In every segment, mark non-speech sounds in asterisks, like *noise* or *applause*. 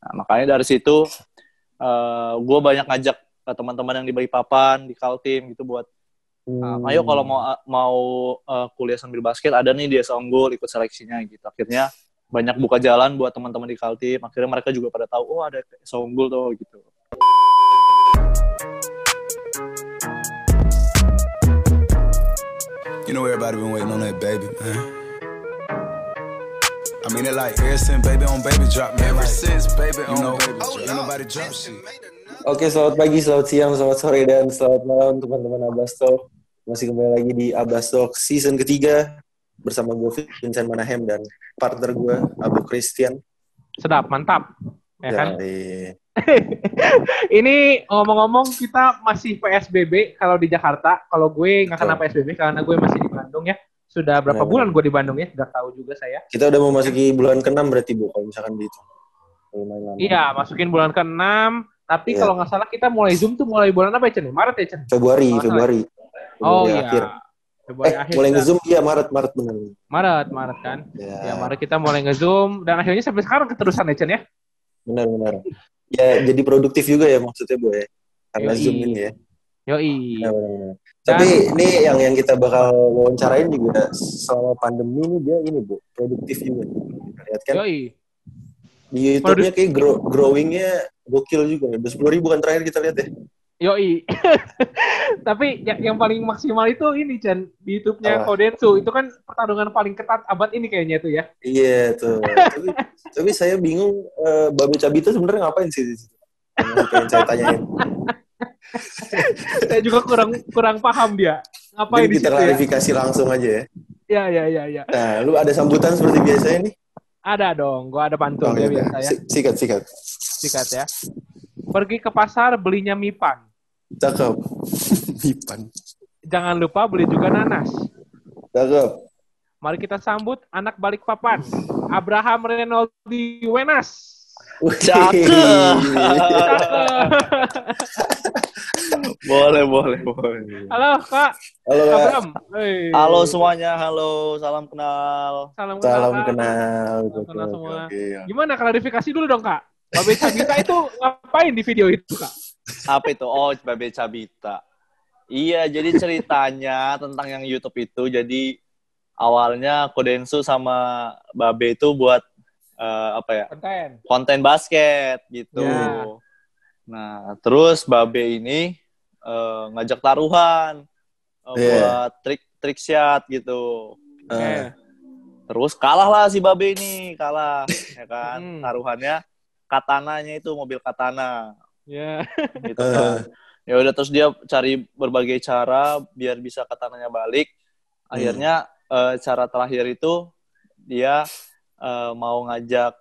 Nah, makanya dari situ uh, gue banyak ngajak ke teman-teman yang di Balikpapan, di Kaltim gitu buat Uh, ayo kalau mau mau uh, kuliah sambil basket ada nih dia Unggul ikut seleksinya gitu. Akhirnya banyak buka jalan buat teman-teman di Kaltim. Akhirnya mereka juga pada tahu oh ada Unggul tuh gitu. You know everybody been waiting on that baby, man. I mean it like ever since baby on baby drop, man. Ever since baby on you know, baby drop, ain't nobody drop shit. Oke, selamat pagi, selamat siang, selamat sore, dan selamat malam teman-teman Abasto. Masih kembali lagi di Abastok season ketiga bersama gue Vincent Manahem dan partner gue Abu Christian. Sedap, mantap. Ya kan? *laughs* ini ngomong-ngomong kita masih PSBB kalau di Jakarta. Kalau gue nggak kena PSBB karena gue masih di Bandung ya. Sudah berapa nah, bulan gue di Bandung ya? Udah tahu juga saya. Kita udah mau masuki bulan ke-6 berarti Bu kalau misalkan gitu. Iya, masukin bulan ke-6. Tapi yeah. kalau nggak salah kita mulai Zoom tuh mulai bulan apa ya, Chen? Maret ya, Chen? Februari, Februari. Oh iya. Akhir. Februari eh, akhir. Mulai nge-zoom iya Maret, Maret benar. Maret, Maret kan. Ya. ya Maret kita mulai nge-zoom dan akhirnya sampai sekarang keterusan ya Chen ya. Benar, benar. Ya jadi produktif juga ya maksudnya Bu ya. Karena Yoi. Zoom ini ya. Yoi. Benar, benar, benar. Tapi ini yang yang kita bakal wawancarain juga selama pandemi ini dia ini Bu, produktif juga. Lihat kan? Yoi. Di YouTube-nya kayak grow, growing-nya gokil juga. Udah sepuluh ribu kan terakhir kita lihat ya. Yoi. *laughs* Tapi yang, yang paling maksimal itu ini Chan di YouTube-nya oh. Kodensu itu kan pertarungan paling ketat abad ini kayaknya tuh ya. Iya tuh. tapi, *laughs* tapi saya bingung uh, Babe Cabita sebenarnya ngapain sih di situ? Yang saya tanyain. *laughs* *laughs* saya juga kurang kurang paham dia. Jadi di kita ya? klarifikasi ya? langsung aja ya. Iya iya iya iya. Nah, lu ada sambutan seperti biasa ini? Ada dong, gua ada pantun oh, ya biasa ya. Sikat sikat. Sikat ya. Pergi ke pasar belinya mipan Cakep. *laughs* Mipan. Jangan lupa beli juga nanas. Cakep. Mari kita sambut anak balik papan. Abraham Renaldi Wenas. Cakep. boleh, boleh, boleh. Halo, Kak. Halo, Kak. Abraham. Hey. Halo semuanya, halo. Salam kenal. Salam kenal. Salam kenal. Salam kenal semua. Gimana klarifikasi dulu dong, Kak? Babe Cabita itu ngapain di video itu, Kak? Apa itu? Oh, Babe Cabita. Iya, jadi ceritanya tentang yang YouTube itu, jadi awalnya Kodensu sama Babe itu buat uh, apa ya? Konten. Konten basket gitu. Yeah. Nah, terus Babe ini uh, ngajak taruhan uh, yeah. buat trik trik shot gitu. Uh. Terus kalah lah si Babe ini, kalah ya kan. Hmm. Taruhannya katananya itu mobil katana. Ya. Yeah. Gitu kan. ya udah terus dia cari berbagai cara biar bisa katananya balik. Akhirnya hmm. uh, cara terakhir itu dia uh, mau ngajak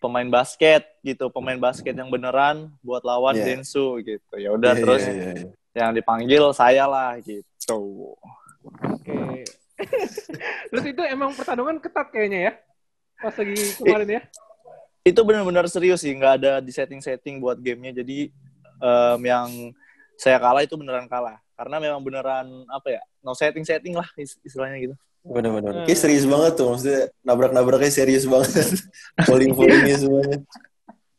pemain basket gitu, pemain basket yang beneran buat lawan yeah. Densu gitu. Ya udah yeah, terus yeah, yeah, yeah. yang dipanggil saya lah gitu. Oke. Okay. *laughs* terus itu emang pertandingan ketat kayaknya ya? Pas lagi kemarin ya? itu benar-benar serius sih nggak ada di setting-setting buat gamenya jadi um, yang saya kalah itu beneran kalah karena memang beneran apa ya no setting-setting lah istilahnya gitu benar-benar hmm. kayak serius banget tuh maksudnya nabrak-nabraknya serius banget *laughs* polling-pollingnya semuanya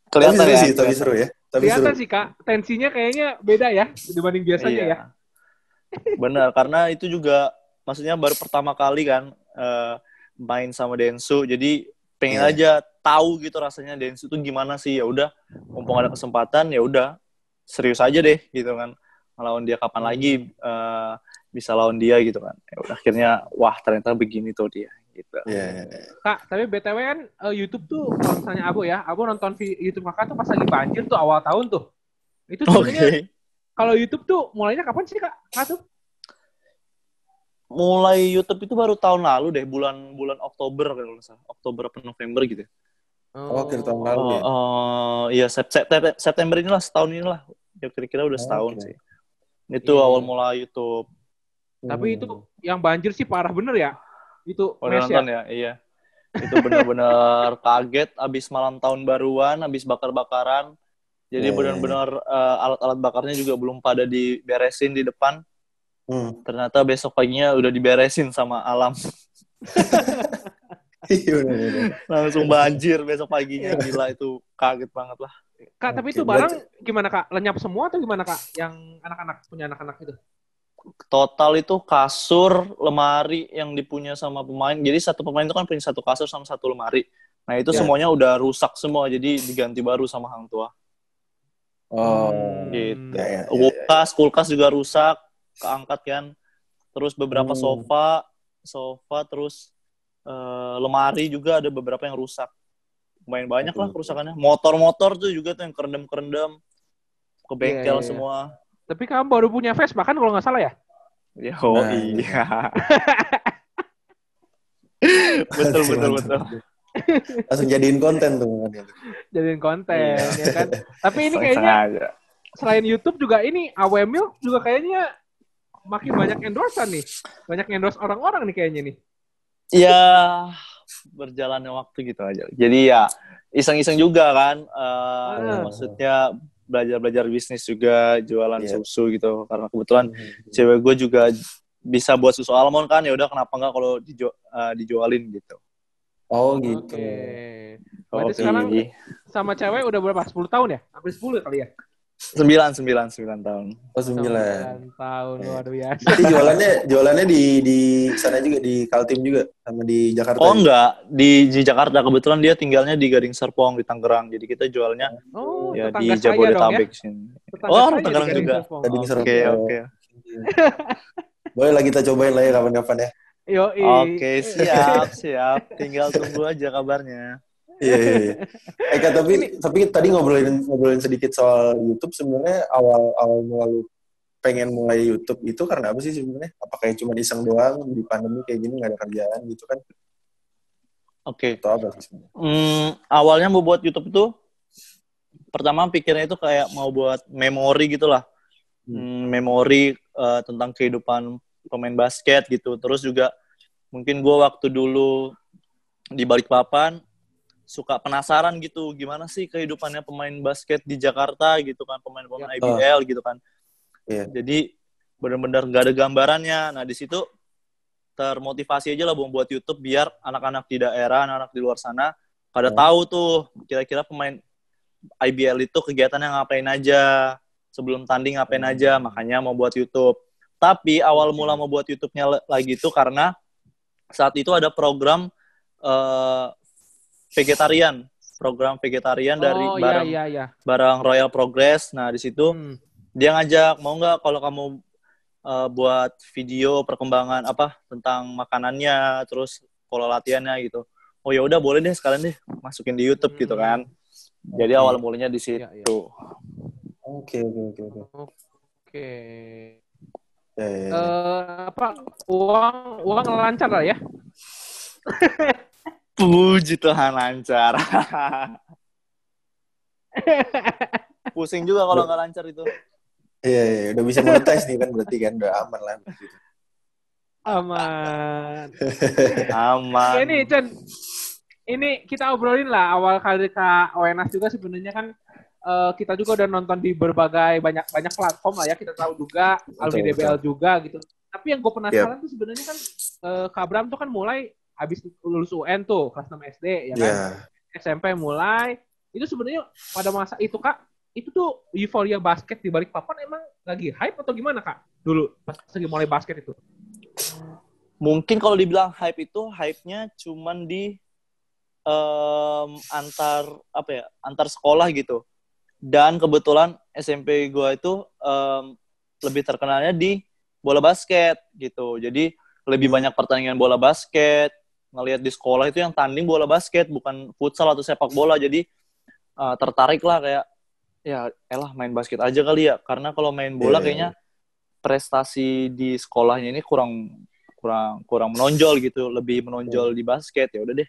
kelihatan tapi seru ya, sih tapi seru ya tapi kelihatan seru. sih kak tensinya kayaknya beda ya dibanding biasanya iya. ya benar karena itu juga maksudnya baru pertama kali kan uh, main sama Densu jadi pengen yeah. aja tahu gitu rasanya dance itu gimana sih ya udah mumpung ada kesempatan ya udah serius aja deh gitu kan lawan dia kapan lagi uh, bisa lawan dia gitu kan ya udah akhirnya wah ternyata begini tuh dia gitu yeah. Iya, iya. kak tapi btw kan uh, YouTube tuh kalau misalnya aku ya aku nonton YouTube kakak tuh pas lagi banjir tuh awal tahun tuh itu sebenarnya okay. kalau YouTube tuh mulainya kapan sih kak kak tuh mulai YouTube itu baru tahun lalu deh bulan bulan Oktober kalau nggak salah Oktober atau November gitu Oh, akhir tahun lalu ya? Oh, iya September, September inilah setahun inilah. Ya kira-kira udah setahun okay. sih. Itu yeah. awal mula YouTube. Tapi hmm. itu yang banjir sih parah bener ya. Itu oh, nonton ya? ya, iya. Itu bener-bener *laughs* kaget abis malam tahun baruan, abis bakar-bakaran. Jadi yeah. benar-benar uh, alat-alat bakarnya juga belum pada diberesin di depan. Hmm. Ternyata besok paginya udah diberesin sama alam. *laughs* Iya, langsung banjir besok paginya gila itu kaget banget lah Kak, tapi itu barang gimana kak? Lenyap semua atau gimana kak? Yang anak-anak punya anak-anak itu? Total itu kasur lemari yang dipunya sama pemain jadi satu pemain itu kan punya satu kasur sama satu lemari nah itu Ya. semuanya udah rusak semua jadi diganti baru sama hang tua Oh. Gitu. Ya, ya, ya, ya. kulkas kulkas juga rusak keangkat kan terus beberapa Hmm. sofa sofa terus eh, lemari juga ada beberapa yang rusak main banyak lah kerusakannya motor-motor tuh juga tuh yang kerendam-kerendam ke bengkel Iya, iya, iya. semua Tapi kamu baru punya Vespa kan kalau nggak salah ya? ya oh Nah, iya *laughs* betul betul betul Langsung jadiin konten tuh. *laughs* Jadiin konten, Iya. ya kan? Tapi ini kayaknya selain YouTube juga ini AW Milk juga kayaknya makin banyak endorsean nih. Banyak endorse orang-orang nih kayaknya nih. ya berjalannya waktu gitu aja jadi ya iseng-iseng juga kan Eh, Ah. maksudnya belajar-belajar bisnis juga jualan Iya. susu gitu karena kebetulan cewek gue juga bisa buat susu almond kan ya udah kenapa nggak kalau diju- eh, dijualin gitu Oh gitu. Oke. Berarti Oke. sekarang sama cewek udah berapa? 10 tahun ya? Hampir 10 kali ya? Sembilan sembilan sembilan tahun Oh sembilan. 9 tahun luar biasa. Jadi jualannya jualannya di di sana juga di Kaltim juga sama di Jakarta. oh juga? enggak di, di Jakarta kebetulan dia tinggalnya di Gading Serpong di Tangerang jadi kita jualnya Oh, ya di ya. Jabodetabek sini Tetangga Oh, Tangerang Gading juga. Serpong. Gading Oke. Serpong. oke oke *laughs* Boleh lah kita cobain lah ya kapan-kapan ya. Yoi. oke siap siap tinggal tunggu aja kabarnya Iya iya. iya. Eh Kak, tapi tapi tadi ngobrolin ngobrolin sedikit soal YouTube sebenarnya awal awal mulai pengen mulai YouTube itu karena apa sih sebenarnya? Apakah cuma iseng doang di pandemi kayak gini nggak ada kerjaan gitu kan? oke Atau apa sih sebenarnya? Hmm, awalnya mau buat YouTube itu pertama pikirnya itu kayak mau buat memori gitu lah. Hmm, memori eh, tentang kehidupan pemain basket gitu. Terus juga mungkin gua waktu dulu di Balikpapan suka penasaran gitu gimana sih kehidupannya pemain basket di Jakarta gitu kan pemain-pemain Ya. IBL gitu kan. Iya. Jadi benar-benar gak ada gambarannya. Nah di situ termotivasi aja lah buat YouTube biar anak-anak di daerah, anak-anak di luar sana pada Hmm. tahu tuh kira-kira pemain IBL itu kegiatannya ngapain aja, sebelum tanding ngapain Hmm. aja, makanya mau buat YouTube. Tapi awal mula mau buat YouTube-nya lagi itu karena saat itu ada program eh, vegetarian, program vegetarian dari oh, barang iya, iya, iya. barang Royal Progress. Nah di situ Hmm. dia ngajak mau nggak kalau kamu uh, buat video perkembangan apa tentang makanannya terus pola latihannya gitu oh ya udah boleh deh sekalian deh masukin di YouTube gitu Hmm. kan jadi Oke. awal mulanya di situ Iya, iya. Oke oke oke oke. Oke. Ya. Eh, apa uang uang lancar lah ya? *laughs* puji Tuhan lancar *laughs* pusing juga kalau nggak lancar itu Iya, iya, udah bisa monetize nih kan berarti kan udah aman lah. Gitu. Aman. *laughs* aman ini Chen, ini kita obrolin lah awal kali Kak Wenas juga sebenarnya kan eh, kita juga udah nonton di berbagai banyak banyak platform lah ya kita tahu juga Betul, DBL juga gitu. Tapi yang gue penasaran tuh sebenarnya kan eh, Kak Bram tuh kan mulai habis lulus UN tuh kelas 6 SD ya kan. Iya. SMP mulai itu sebenarnya pada masa itu Kak itu tuh euforia basket di balik papan emang lagi hype atau gimana Kak dulu pas lagi mulai basket itu? mungkin kalau dibilang hype itu hype-nya cuman di em, antar apa ya antar sekolah gitu dan kebetulan SMP gua itu em, lebih terkenalnya di bola basket gitu jadi lebih banyak pertandingan bola basket ngelihat di sekolah itu yang tanding bola basket bukan futsal atau sepak bola. Jadi eh, tertarik lah kayak ya elah main basket aja kali ya. Karena kalau main bola Iya. kayaknya prestasi di sekolahnya ini kurang kurang kurang menonjol gitu. Lebih menonjol di basket. Ya udah deh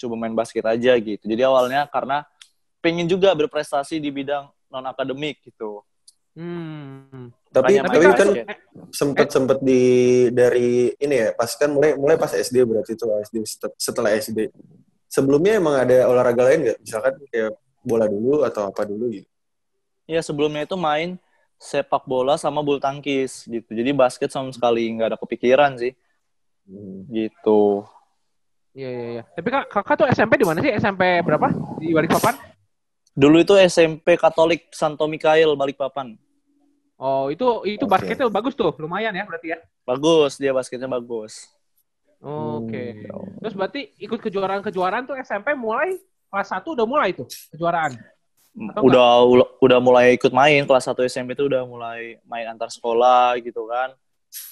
coba main basket aja gitu. Jadi awalnya karena pengen juga berprestasi di bidang non akademik gitu Hmm. Tapi tapi kan basket. sempet sempet di dari ini ya pas kan mulai mulai pas SD berarti itu SD set- setelah SD. Sebelumnya emang ada olahraga lain nggak? Misalkan kayak bola dulu atau apa dulu gitu? ya sebelumnya itu main sepak bola sama bulu tangkis gitu jadi basket sama sekali nggak ada kepikiran sih Hmm. gitu Iya iya iya. Tapi kak kakak tuh SMP di mana sih? SMP berapa? Di Balikpapan? Dulu itu SMP Katolik Santo Mikael Balikpapan. Oh itu itu Oke. basketnya bagus tuh, lumayan ya berarti ya. Bagus, dia basketnya bagus. Oke. Hmm. Terus berarti ikut kejuaraan-kejuaraan tuh SMP mulai kelas 1 udah mulai tuh kejuaraan. Atau udah ul- udah mulai ikut main kelas 1 SMP itu udah mulai main antar sekolah gitu kan.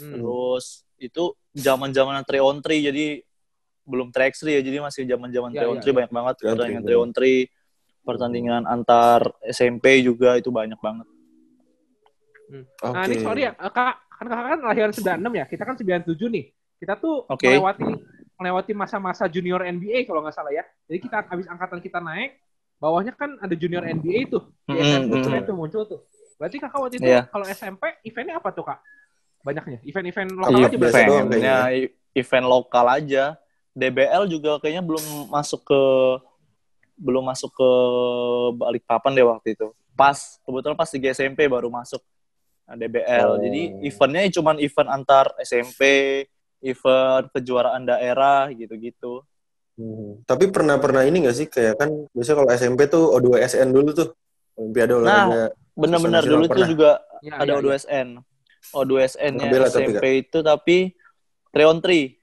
Hmm. Terus itu zaman-zaman 3 on 3 jadi belum 3x3 ya jadi masih zaman-zaman Ya, 3 on ya, 3 ya. banyak banget 3 on 3, pertandingan 3 on 3 pertandingan antar SMP juga itu banyak banget. Nah ini sorry ya, eh, kak kan kakak kan lahiran 96 ya, kita kan 97 nih. Kita tuh Oke. melewati melewati masa-masa junior NBA kalau nggak salah ya. Jadi kita habis angkatan kita naik, bawahnya kan ada junior NBA tuh di Mm-mm, SMP mm-mm. itu muncul tuh. Berarti kakak waktu itu Iya. kalau SMP eventnya apa tuh kak? Banyaknya, event-event lokal Iya, aja berarti. eventnya i- event lokal aja. DBL juga kayaknya belum masuk ke belum masuk ke Balikpapan deh waktu itu. Pas kebetulan pas di SMP baru masuk DBL. Oh. Jadi eventnya cuma event antar SMP, event kejuaraan daerah gitu-gitu. Hmm. Tapi pernah pernah ini gak sih kayak kan biasanya kalau SMP tuh O2SN dulu tuh Olimpiade olahraga. Bener-bener Nasional dulu tuh pernah. juga Ya, ada ya, ya. O2SN. O2SN-nya Pernah bela tapi, SMP itu tapi 3 on 3.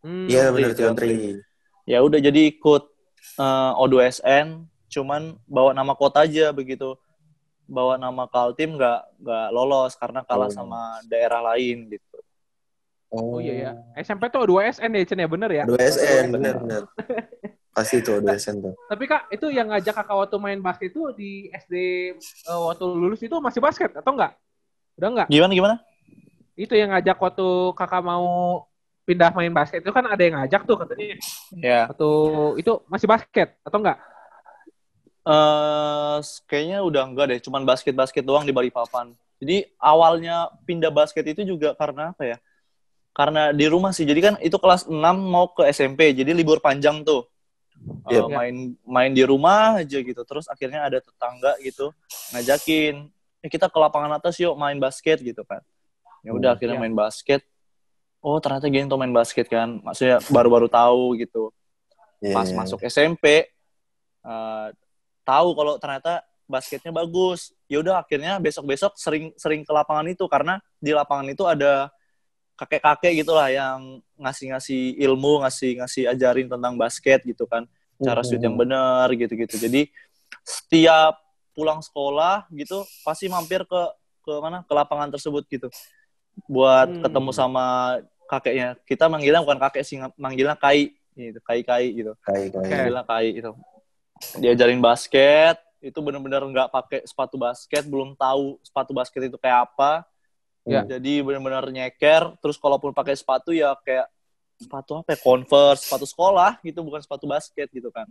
Hmm, Iya Tri, benar Tri, Tri. ya udah jadi ikut eh, O2SN cuman bawa nama kota aja begitu bawa nama Kaltim nggak nggak lolos karena kalah Oh. sama daerah lain gitu Oh iya ya. SMP tuh 2 SN ya, Cen ya bener ya. O2SN benar benar. Pasti tuh O2SN tuh. Tapi kak, itu yang ngajak kakak waktu main basket itu di SD eh, waktu lulus itu masih basket atau enggak? Udah enggak? gimana gimana Itu yang ngajak waktu kakak mau pindah main basket itu kan ada yang ngajak tuh katanya. ya Waktu itu masih basket atau enggak? Eh kayaknya udah enggak deh cuman basket basket doang di Balikpapan. Jadi awalnya pindah basket itu juga karena apa ya? Karena di rumah sih. Jadi kan itu kelas 6 mau ke SMP jadi libur panjang tuh. Eh, Iya. main main di rumah aja gitu. Terus akhirnya ada tetangga gitu ngajakin eh kita ke lapangan atas yuk main basket gitu kan. Ya udah Hmm. akhirnya Iya. main basket. Oh ternyata gini tuh main basket kan. Maksudnya baru-baru tahu gitu. Iya, pas iya. masuk SMP eh, tahu kalau ternyata basketnya bagus. Ya udah akhirnya besok-besok sering sering ke lapangan itu karena di lapangan itu ada kakek-kakek gitulah yang ngasih-ngasih ilmu ngasih-ngasih ajarin tentang basket gitu kan. Cara shoot yang benar gitu-gitu. Jadi setiap pulang sekolah gitu pasti mampir ke ke mana? Ke lapangan tersebut gitu. Buat Hmm. ketemu sama kakeknya. Kita manggilnya bukan kakek sih manggilnya kai. Gitu kai kai gitu. Kai kai. Manggilnya kai itu diajarin basket itu bener-bener nggak pakai sepatu basket belum tahu sepatu basket itu kayak apa Ya. jadi bener-bener nyeker terus kalaupun pakai sepatu ya kayak sepatu apa ya converse sepatu sekolah gitu bukan sepatu basket gitu kan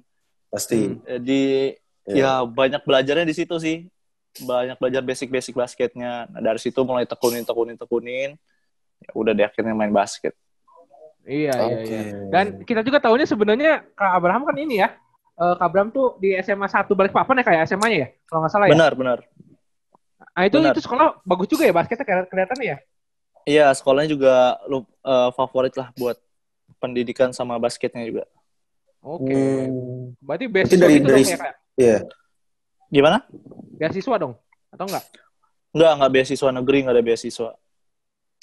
Pasti. jadi Iya. ya banyak belajarnya di situ sih banyak belajar basic-basic basketnya nah, dari situ mulai tekunin tekunin tekunin ya udah deh akhirnya main basket Iya, iya, Oke. iya. Dan kita juga tahunya sebenarnya Kak Abraham kan ini ya. Eh, Kak Abraham tuh di SMA 1 Balikpapan ya kayak SMA-nya ya? Kalau nggak salah ya? benar benar Nah itu benar. itu sekolah bagus juga ya basketnya keli- kelihatannya ya? iya sekolahnya juga lu eh, favorit lah buat pendidikan sama basketnya juga Oke. Hmm. Berarti beasiswa dari- gitu dari- dong ya Kak? Iya. gimana Beasiswa dong? Atau enggak? Enggak, enggak beasiswa negeri, enggak ada beasiswa.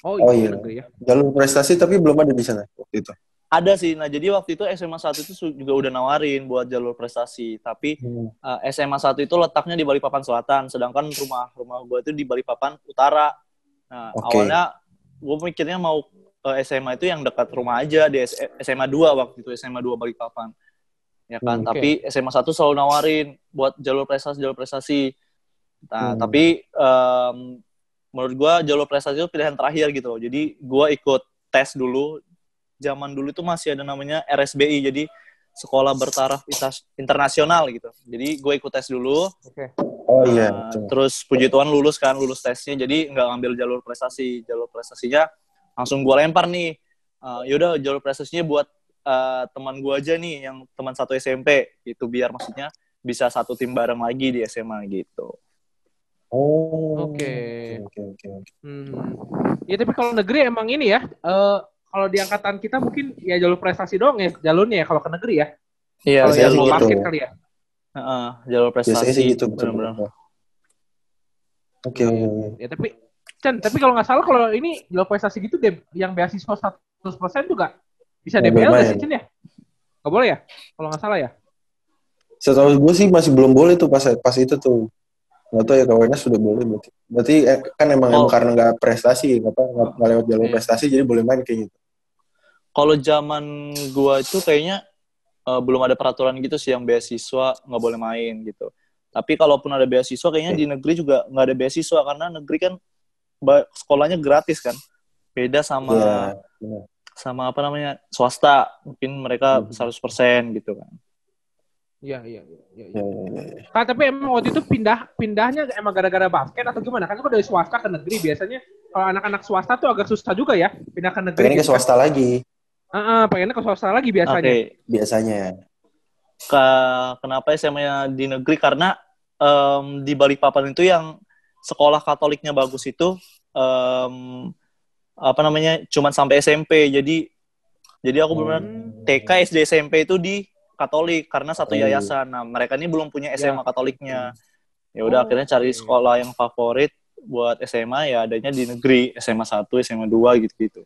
Oh, Oh, iya. iya. negeri ya. Jalur prestasi tapi belum ada di sana waktu itu. Ada sih. Nah, jadi waktu itu SMA 1 itu juga udah nawarin buat jalur prestasi, tapi Hmm. eh, SMA 1 itu letaknya di Balikpapan Selatan, sedangkan rumah rumah gua itu di Balikpapan Utara. Nah, Oke. awalnya gua mikirnya mau ke SMA itu yang dekat rumah aja di SMA 2 waktu itu SMA 2 Balikpapan. Ya kan, Hmm, tapi SMA 1 selalu nawarin buat jalur prestasi jalur prestasi. Nah, Hmm. tapi em, menurut gua jalur prestasi itu pilihan terakhir gitu loh. Jadi gua ikut tes dulu. Zaman dulu itu masih ada namanya RSBI, jadi sekolah bertaraf internasional gitu. Jadi gue ikut tes dulu. Oke. Oh iya. Betul. terus puji Tuhan lulus kan, lulus tesnya. Jadi nggak ngambil jalur prestasi. Jalur prestasinya langsung gue lempar nih. Eh, yaudah jalur prestasinya buat eh, teman gue aja nih, yang teman satu SMP. Itu biar maksudnya bisa satu tim bareng lagi di SMA gitu. Oh. Oke. Oke oke oke. Hmm. Ya tapi kalau negeri emang ini ya. eh kalau di angkatan kita mungkin ya jalur prestasi doang ya jalurnya ya kalau ke negeri ya. Iya, Kalau jalur gitu. basket kali ya. Heeh, jalur Biasanya prestasi. sih gitu. betul. bener-bener. Oke, oke, oke. Ya tapi Chan, tapi kalau nggak salah kalau ini jalur prestasi gitu deh yang beasiswa 100% juga bisa Nggak DBL boleh nggak sih. Chan ya? Nggak boleh ya? Kalau nggak salah ya? Setahu gue sih masih belum boleh tuh pas pas itu tuh. Nggak tahu ya KWNS sudah boleh berarti. Berarti eh, kan emang, Oh. emang karena nggak prestasi, nggak apa nggak nggak lewat jalur Iya. prestasi jadi boleh main kayak gitu. Kalau zaman gua itu kayaknya eh, belum ada peraturan gitu sih yang beasiswa nggak boleh main gitu. Tapi kalaupun ada beasiswa kayaknya di negeri juga nggak ada beasiswa karena negeri kan sekolahnya gratis kan. Beda sama Iya. benar. sama apa namanya swasta mungkin mereka Hmm. 100% gitu kan. Iya, iya, iya. iya, Iya, iya. iya, iya. Kak, tapi emang waktu itu pindah pindahnya emang gara-gara basket atau gimana? Kan kalau dari swasta ke negeri biasanya kalau anak-anak swasta tuh agak susah juga ya pindah ke negeri. Ke gitu kan. swasta lagi Heeh, pengennya ke swasta lagi biasanya. Oke, biasanya. Ke- kenapa SMA di negeri? Karena em, di Balikpapan itu yang sekolah Katoliknya bagus itu em, apa namanya cuman sampai SMP jadi jadi aku benar Hmm. TK SD SMP itu di Katolik karena satu Oh. yayasan. Nah mereka ini belum punya SMA Katoliknya. Ya Oh, udah akhirnya cari sekolah yang favorit buat SMA ya adanya di negeri. SMA 1 SMA 2 gitu gitu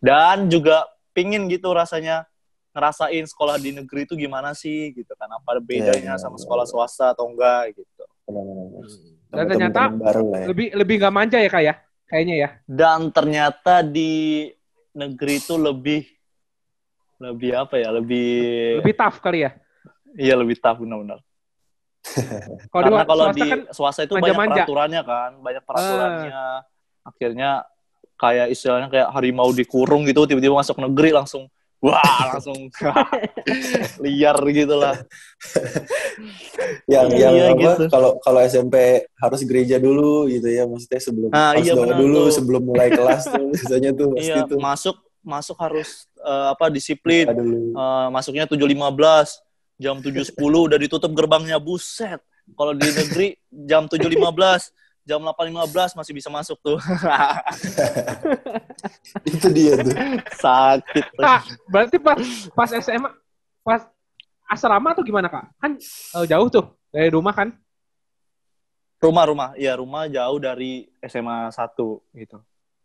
dan juga pingin gitu rasanya ngerasain sekolah di negeri itu gimana sih gitu kan apa bedanya iya, sama iya. sekolah swasta atau enggak gitu Benar-benar. Dan ternyata baru lah ya. lebih lebih nggak manja ya kak ya? Kayaknya ya. dan ternyata di negeri itu lebih lebih apa ya lebih, Lebih tough kali ya. iya lebih tough benar-benar Kalau di karena kalau swasta di kan swasta itu banyak manja-manja. peraturannya kan banyak peraturannya akhirnya kayak istilahnya kayak harimau dikurung gitu tiba-tiba masuk negeri langsung wah *laughs* langsung *laughs* liar gitu lah. Yang Iya, yang apa gitu. kalau kalau SMP harus gereja dulu gitu ya maksudnya sebelum Ah, harus iya, doa benar dulu tuh. sebelum mulai *laughs* kelas tuh biasanya tuh pasti iya tuh. masuk masuk harus eh, apa disiplin. Doa dulu. Eh, masuknya 7.15 jam 7.10 udah ditutup gerbangnya buset. Kalau di negeri jam 7.15 jam 8.15 masih bisa masuk tuh *laughs* itu dia tuh sakit Kak, berarti pas pas SMA pas asrama tuh gimana kak? Kan eh, jauh tuh dari rumah kan? rumah-rumah ya rumah jauh dari SMA 1 gitu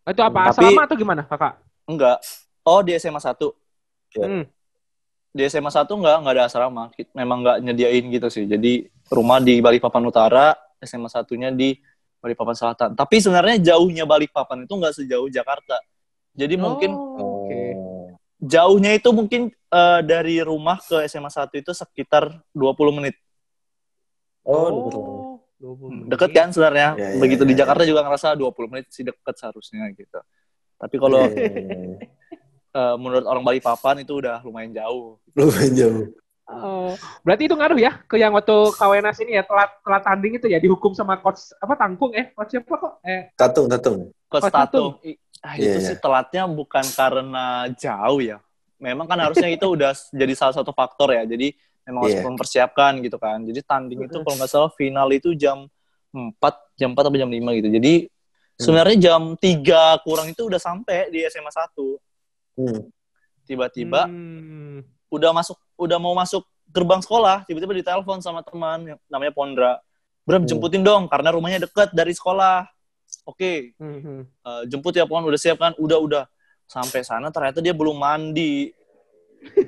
Itu apa Tapi- asrama atau gimana kakak? enggak oh di SMA 1 Ya. Hmm. di SMA 1 enggak enggak ada asrama memang enggak nyediain gitu sih jadi rumah di Balikpapan Utara SMA satunya di Balikpapan Selatan tapi sebenarnya jauhnya Balikpapan itu enggak sejauh Jakarta jadi mungkin Oh, Oke. Oh. jauhnya itu mungkin eh, dari rumah ke SMA 1 itu sekitar 20 menit oh, betul. Oh, 20 deket menit. kan sebenarnya Ya, ya, begitu ya, di ya. Jakarta juga ngerasa 20 menit sih deket seharusnya gitu tapi kalau eh, menurut orang Balikpapan itu udah lumayan jauh lumayan jauh Oh, berarti itu ngaruh ya ke yang waktu Kawenas ini ya telat telat tanding itu ya dihukum sama coach apa Tangkung eh coach siapa kok? Eh tatung tatung Coach Coach Tatung. Ah, itu Iya, sih telatnya bukan karena jauh ya. Memang kan harusnya itu udah jadi salah satu faktor ya. Jadi memang harus Iya. mempersiapkan gitu kan. Jadi tanding itu kalau nggak salah final itu jam 4, jam 4 atau jam 5 gitu. Jadi sebenarnya jam 3 kurang itu udah sampai di SMA 1. hmm. Tiba-tiba hmm. Udah masuk udah mau masuk gerbang sekolah, tiba-tiba ditelepon sama teman namanya Pondra. Bram Hmm. jemputin dong karena rumahnya deket dari sekolah. Oke, Hmm, hmm. Eh, jemput ya Pon udah siap kan? Udah udah. Sampai sana ternyata dia belum mandi.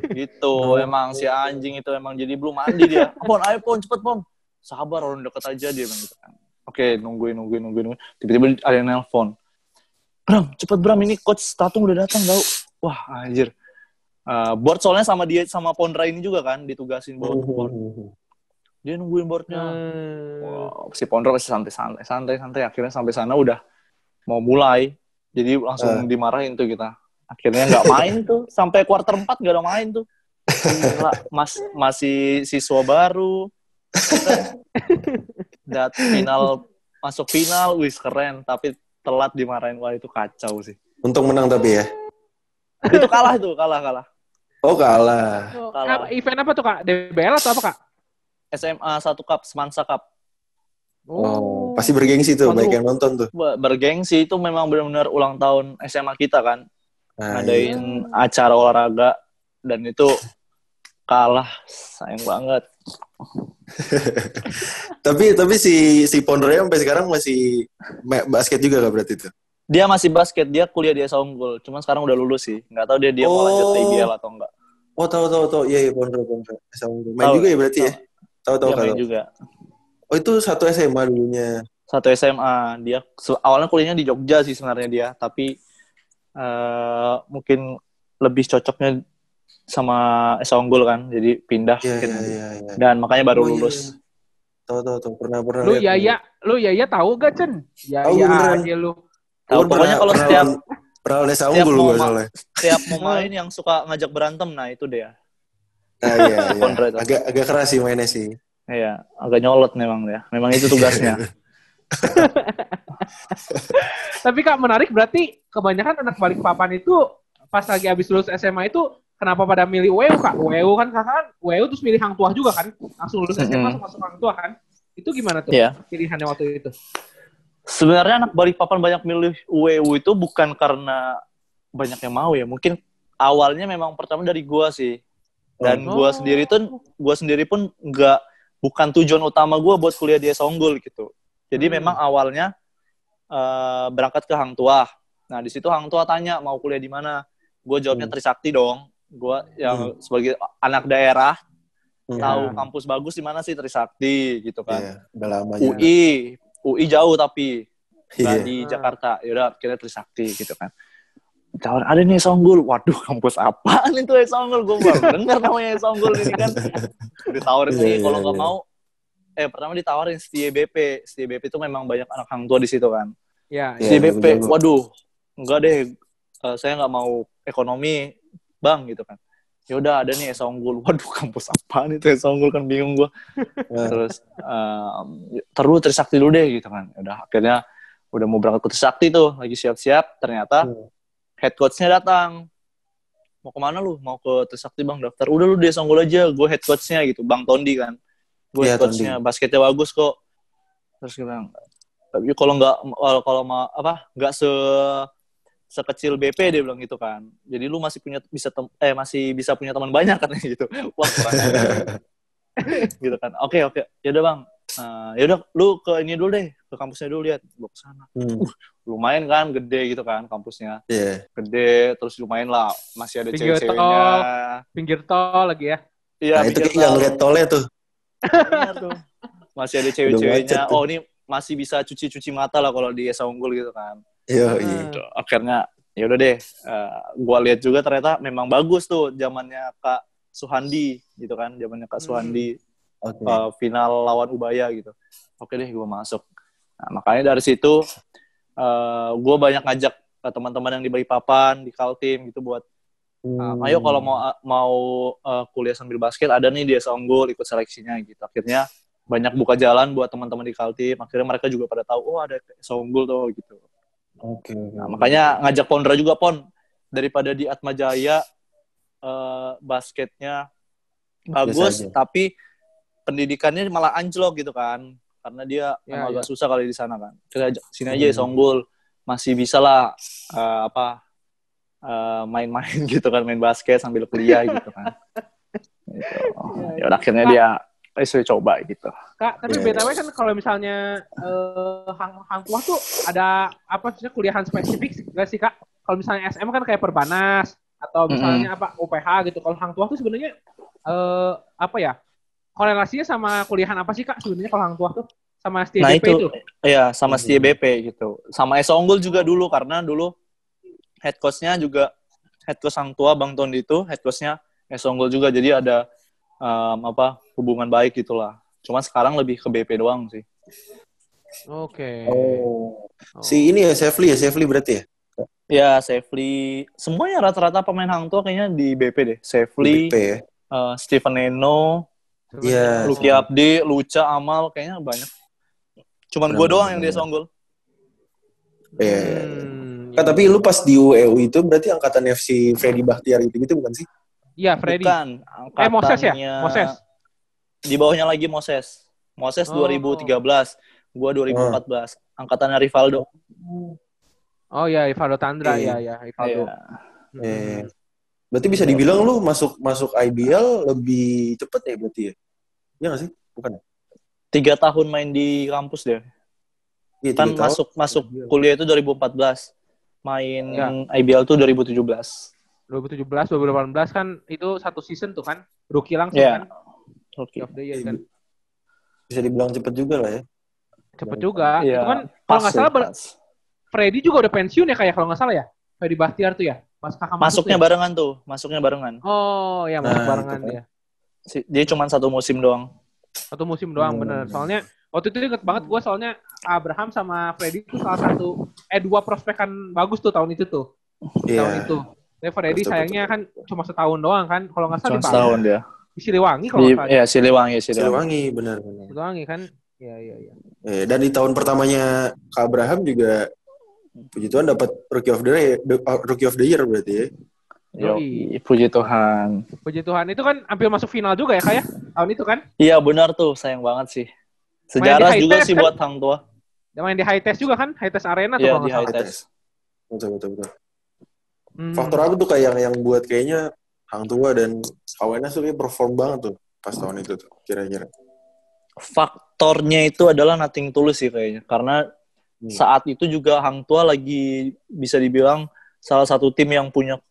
Gitu *laughs* Oh. emang si anjing itu emang jadi belum mandi dia. Pon ayo Pon cepet Pon. Sabar orang deket aja dia bilang gitu kan. Oke nungguin nungguin nungguin nungguin. Tiba-tiba ada yang nelpon. Bram cepet Bram ini coach Tatung udah datang tau. Wah anjir Eh, board soalnya sama dia sama Pondra ini juga kan ditugasin board, board. dia nungguin boardnya Hmm. Wow, si Pondro masih santai-santai, santai-santai. Akhirnya sampai sana udah mau mulai. Jadi langsung dimarahin tuh kita. Akhirnya nggak *laughs* main tuh. Sampai quarter 4 nggak ada main tuh. Gila, mas, masih siswa baru. Dat final, masuk final, wis keren. Tapi telat dimarahin. Wah itu kacau sih. untung menang tapi ya Itu kalah tuh, kalah, kalah. Oh kalah Oh, Kalah. apa- event apa tuh kak? DBL atau apa kak? SMA 1 Cup, Semansa Cup. oh pasti bergengsi tuh baik yang nonton tuh Bergengsi itu memang benar-benar ulang tahun SMA kita kan. Nah, ngadain acara olahraga dan itu kalah sayang banget. *laughs* tapi tapi si si Pondroya sampai sekarang masih ma- basket juga gak berarti itu? Dia masih basket, dia kuliah di Esa Unggul. Cuman sekarang udah lulus sih. Nggak tahu dia dia mau lanjut ke Oh. IBL atau enggak. Oh tahu tahu tahu iya iya Pondro Pondro SMA Unggul. Main Tahu, juga ya berarti ya? Tahu tahu main kalau. juga. Oh itu satu SMA dulunya. Satu SMA. Dia awalnya kuliahnya di Jogja sih sebenarnya dia, tapi eh mungkin lebih cocoknya sama Esa Unggul kan. Jadi pindah Iya mungkin. iya iya. iya. Dan makanya baru Oh, iya, lulus. iya. Tahu tahu tahu pernah pernah. Lu lihat. ya ya, lu ya ya tahu gak Cen? Ya Tahu, ya beneran. aja lu. Tahu, pokoknya pernah- kalau pernah setiap setiap Unggul mau gue soalnya. setiap mau *laughs* main yang suka ngajak berantem, nah itu dia. Nah, iya, *laughs* iya. Agak agak keras sih mainnya sih. Iya, agak nyolot memang dia. Memang itu tugasnya. *laughs* Tapi Kak menarik berarti kebanyakan anak balik papan itu pas lagi habis lulus SMA itu kenapa pada milih UEU Kak? UEU kan kakak kan UEU terus milih Hang Tuah juga kan? Langsung lulus SMA Mm-mm. langsung masuk Hang Tuah kan? Itu gimana tuh Iya. pilihannya waktu itu? Sebenarnya anak Balikpapan banyak milih UEU itu bukan karena banyak yang mau ya. Mungkin awalnya memang pertama dari gua sih. Dan Oh. gua sendiri tuh gua sendiri pun nggak bukan tujuan utama gua buat kuliah di Songgul gitu. Jadi Hmm. memang awalnya eh, berangkat ke Hang Tuah. Nah, di situ Hang Tuah tanya mau kuliah di mana. Gue jawabnya Hmm. Trisakti dong. Gua yang sebagai anak daerah Hmm. tahu kampus bagus di mana sih Trisakti gitu kan. Iya, udah lama. UI, UI jauh tapi nggak Iya. di Jakarta. Yaudah kita Trisakti gitu kan. Tawar, ada nih Songgul. Waduh, kampus apaan itu ya Songgul? Gue baru *laughs* dengar namanya Songgul ini kan. Ditawarin Iya, nih, iya, kalau nggak iya. mau, eh pertama ditawarin Setia BP. Setia BP itu memang banyak anak hang tua di situ kan. Ya, Iya, Setia BP, jago-jago. waduh, enggak deh, eh, saya nggak mau ekonomi, bang gitu kan. Ya udah ada nih Esa Unggul. *laughs* Waduh, kampus apaan itu Esa Unggul kan bingung gue. Nah, Terus um, terus Trisakti dulu deh gitu kan. Udah akhirnya udah mau berangkat ke Trisakti tuh, lagi siap-siap. Ternyata Hmm. head coach-nya datang. Mau ke mana lu? Mau ke Trisakti bang daftar. Udah lu di Songgol aja, gue head coach-nya gitu. Bang Tondi kan. Gue Iya, head coach-nya, basketnya bagus kok. Terus gue bilang, tapi kalau nggak kalau kalau mau apa nggak se sekecil BP dia bilang gitu kan. Jadi lu masih punya bisa tem- eh masih bisa punya teman banyak *laughs* kan gitu. Wah, *laughs* gitu kan. Oke, oke. Ya udah, Bang. Eh, ya udah lu ke ini dulu deh, ke kampusnya dulu lihat. Gua ke sana. hmm. Lumayan kan gede gitu kan kampusnya. Iya. Gede terus lumayan lah. Masih ada Pinggir cewek-ceweknya. tol. pinggir tol lagi ya. Iya, Nah, itu pinggir kayak tol. ngeliat tolnya tuh. Benar tuh. Masih ada cewek-ceweknya. Oh, ini masih bisa cuci-cuci mata lah kalau di Esa Unggul gitu kan. Iya, Hmm. iya. Gitu. Akhirnya ya udah deh. eh, gua lihat juga ternyata memang bagus tuh zamannya Kak Suhandi gitu kan, zamannya Kak Hmm. Suhandi Oke. eh, final lawan Ubaya gitu. Oke deh, gua masuk. Nah, makanya dari situ eh gue banyak ngajak ke teman-teman yang di Balikpapan, di Kaltim gitu buat Hmm. Uh, ayo kalau mau mau uh, kuliah sambil basket ada nih dia Songgul ikut seleksinya gitu. Akhirnya banyak buka jalan buat teman-teman di Kaltim. Akhirnya mereka juga pada tahu oh ada Songgul tuh gitu. Oke. oke. Nah, makanya ngajak Pondra juga Pon daripada di Atma Jaya uh, basketnya bagus tapi pendidikannya malah anjlok gitu kan. Karena dia Ya, emang ya. agak susah kali di sana kan. Kita sini aja Hmm. Songgul masih bisa lah uh, apa uh, main-main *laughs* gitu kan main basket sambil kuliah gitu kan. *laughs* gitu. Ya udah akhirnya dia eh saya coba gitu. Kak, tapi Iya, BTW kan kalau misalnya eh, hang hang tuah tuh ada apa sih kuliahan spesifik nggak sih Kak? Kalau misalnya SM kan kayak perbanas atau misalnya apa UPH gitu. Kalau hang tuah tuh sebenarnya eh apa ya? Korelasinya sama kuliahan apa sih Kak sebenarnya kalau hang tuah tuh? Sama STDP Nah, itu. itu. Iya, sama Hmm. Setia BP gitu. Sama Esa Unggul juga dulu karena dulu head coach-nya juga head coach Sang Tua Bang Tondi itu head coach-nya Esa Unggul juga. Jadi ada um, apa hubungan baik gitulah. Cuma sekarang lebih ke BP doang sih. Oke. Oh. Oh. Si ini ya Safely ya, Safely berarti ya? Ya, Safely, semuanya rata-rata pemain Hang Tua kayaknya di BP deh. Safely, BP ya. uh, Steven Neno, Iya. Luki Abdi, Luca, Amal, kayaknya banyak. Cuman gue doang yang dia benar. Songgul. Iya. Hmm, Kak, tapi lu pas di UEU itu berarti angkatan FC Freddy Bahtiar gitu gitu bukan sih? Iya, Freddy. Bukan. Eh, Moses ya? angkatannya- Moses. Di bawahnya lagi Moses. Moses Oh. 2013, gua 2014. Angkatannya Rivaldo. Oh iya, Ivaldo Tandra Iya. ya ya, Ivaldo. Iya. Eh, berarti bisa dibilang lu masuk masuk IBL lebih cepet ya berarti ya? Iya nggak sih? Bukan ya? Tiga tahun main di kampus deh. Iya, Kan tahun. masuk masuk kuliah itu 2014. Main Ya. IBL tuh 2017. 2017, 2018 kan itu satu season tuh kan. Rookie langsung Iya. kan. Oke. Rookie of the year kan. Bisa dibilang cepet juga lah ya. Cepet juga. Iya, Itu kan kalau nggak salah ber-. Freddy juga udah pensiun ya kayak kalau nggak salah ya. Freddy Bahtiar tuh ya. Pas kakak masuk Masuknya tuh ya? barengan tuh, masuknya barengan. Oh, ya masuk Nah, barengan kan. ya. Si- Dia cuma satu musim doang. Satu musim doang Hmm. bener. Soalnya waktu itu inget banget gue soalnya Abraham sama Freddy itu salah satu eh dua prospekan bagus tuh tahun itu tuh. Tahun Iya. itu. Tapi Freddy Betul, sayangnya kan cuma setahun doang kan. Kalau nggak salah Cuma setahun dia. Di Siliwangi kalau nggak salah. ya Siliwangi, Siliwangi. Siliwangi benar benar. Siliwangi kan. Iya iya iya. Eh, dan di tahun pertamanya Kak Abraham juga puji Tuhan dapat rookie of the year, rookie of the year berarti ya. Yo, Yoi. puji Tuhan. Puji Tuhan itu kan hampir masuk final juga ya kayak tahun itu kan. Iya benar tuh, sayang banget sih. Sejarah juga test, sih kan? buat Hang Tua. Dia main di high test juga kan, high test arena tuh Iya di nggak high salah. test. Betul betul betul. Hmm. Faktor apa tuh kayak yang yang buat kayaknya Hang Tua dan Awenas tuh kayak perform banget tuh pas tahun itu tuh kira-kira. Faktornya itu adalah nothing tulus sih kayaknya. Karena Hmm. saat itu juga Hang Tua lagi bisa dibilang salah satu tim yang punya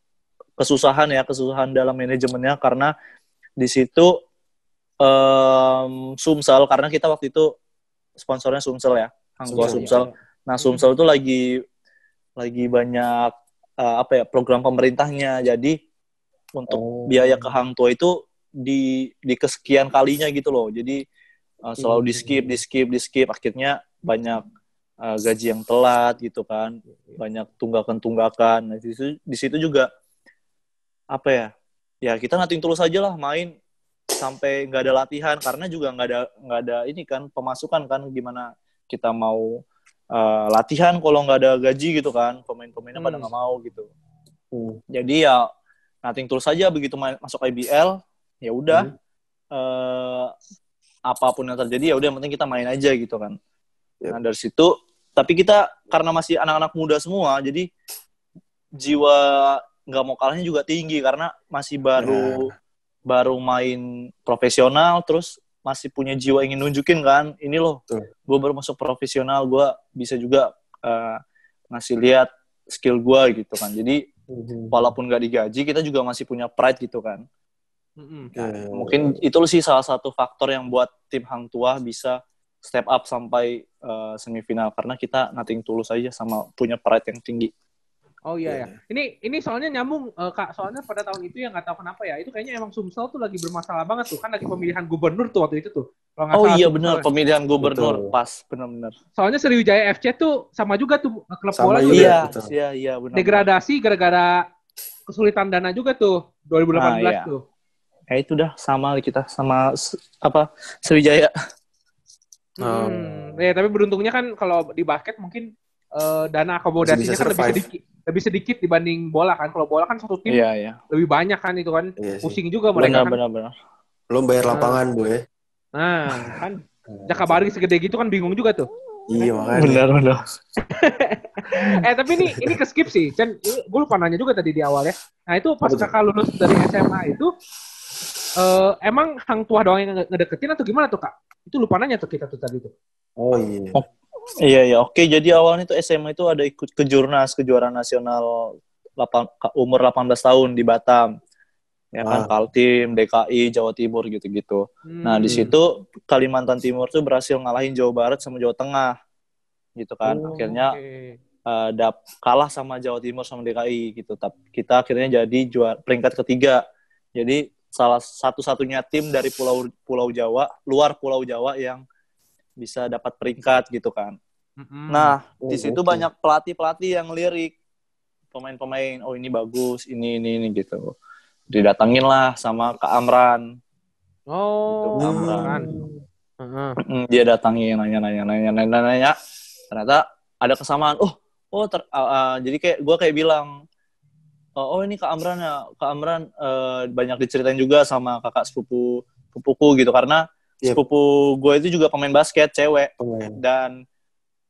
kesusahan ya, kesusahan dalam manajemennya karena di situ em, Sumsel karena kita waktu itu sponsornya Sumsel ya, Hang Tua Sumsel, Sumsel. Nah, Sumsel itu lagi lagi banyak eh, apa ya program pemerintahnya. Jadi untuk Oh. biaya ke Hang Tua itu di di kesekian kalinya gitu loh. Jadi uh, selalu di skip, di skip, di skip. Akhirnya banyak uh, gaji yang telat gitu kan, banyak tunggakan-tunggakan. Nah, di situ, di situ juga apa ya? Ya kita nating tulus aja lah main sampai nggak ada latihan karena juga nggak ada nggak ada ini kan pemasukan kan gimana kita mau uh, latihan kalau nggak ada gaji gitu kan pemain-pemainnya pada Hmm. nggak mau gitu Hmm. jadi ya nating tulus saja begitu masuk IBL ya udah Hmm. eh, apa pun yang terjadi ya udah yang penting kita main aja gitu kan Yep. nah dari situ tapi kita karena masih anak-anak muda semua jadi jiwa nggak mau kalahnya juga tinggi karena masih baru baru main profesional terus masih punya jiwa ingin nunjukin kan ini loh gue baru masuk profesional gue bisa juga eh, ngasih lihat skill gue gitu kan. Jadi Hmm. walaupun gak digaji kita juga masih punya pride gitu kan. Mm-mm. Ya, mungkin itu sih salah satu faktor yang buat tim Hang Tua bisa step up sampai eh, semifinal. Karena kita nothing tulus aja sama punya pride yang tinggi Oh iya Iya. ya. Ini ini soalnya nyambung eh, Kak, soalnya pada tahun itu yang nggak tahu kenapa ya. Itu kayaknya emang Sumsel tuh lagi bermasalah banget tuh. Kan lagi pemilihan gubernur tuh waktu itu tuh. Kalau oh salah iya benar pemilihan gubernur Betul. pas benar-benar Soalnya Sriwijaya FC tuh sama juga tuh klub Sama bola juga. iya betul. iya iya benar degradasi gara-gara kesulitan dana juga tuh 2018 Ah, iya. tuh. ya itu dah sama kita sama apa Sriwijaya Oh. Hmm. Ya, tapi beruntungnya kan kalau di basket mungkin eh, dana akomodasinya kan lebih survive. sedikit lebih sedikit dibanding bola kan. Kalau bola kan satu tim iya iya lebih banyak kan itu kan. Sih. Pusing juga mereka benar kan. benar benar Belum bayar lapangan, Bu ya. Nah, kan Jakabaring segede gitu kan bingung juga tuh. Iya, makanya. benar benar eh tapi ini ini ke skip sih. Chen, gue lupa nanya juga tadi di awal ya. Nah itu pas kakak lulus dari SMA itu, eh emang hang tua doang yang nge- ngedeketin atau gimana tuh kak? Itu lupa nanya tuh kita tuh tadi tuh. Oh iya. Iya iya oke jadi awalnya tuh SMA itu ada ikut ke Jurnas kejuaraan nasional 8, umur 18 tahun di Batam. Ya kan Ah. Kaltim, DKI, Jawa Timur gitu-gitu. Nah, di Hmm. situ Kalimantan Timur tuh berhasil ngalahin Jawa Barat sama Jawa Tengah. Gitu kan. Oh, Akhirnya oke. eh, dap kalah sama Jawa Timur sama DKI gitu. Tapi kita akhirnya jadi juara peringkat ketiga. Jadi salah satu-satunya tim dari pulau Pulau Jawa, luar Pulau Jawa yang bisa dapat peringkat gitu kan. Mm-mm. Nah, Oh, di situ oke. banyak pelatih-pelatih yang lirik pemain-pemain, oh ini bagus, ini ini ini gitu. Didatengin lah sama Kak Amran. oh, gitu, Amran. Amran. Heeh. Mm, Dia datangin nanya nanya nanya nanya nanya. Ternyata ada kesamaan. Oh, oh ter- uh, uh, jadi kayak gua kayak bilang oh, oh ini Kak Amran ya. Kak Amran eh, banyak diceritain juga sama kakak sepupu sepupuku gitu karena Yep. sepupu gue itu juga pemain basket cewek Pemain. dan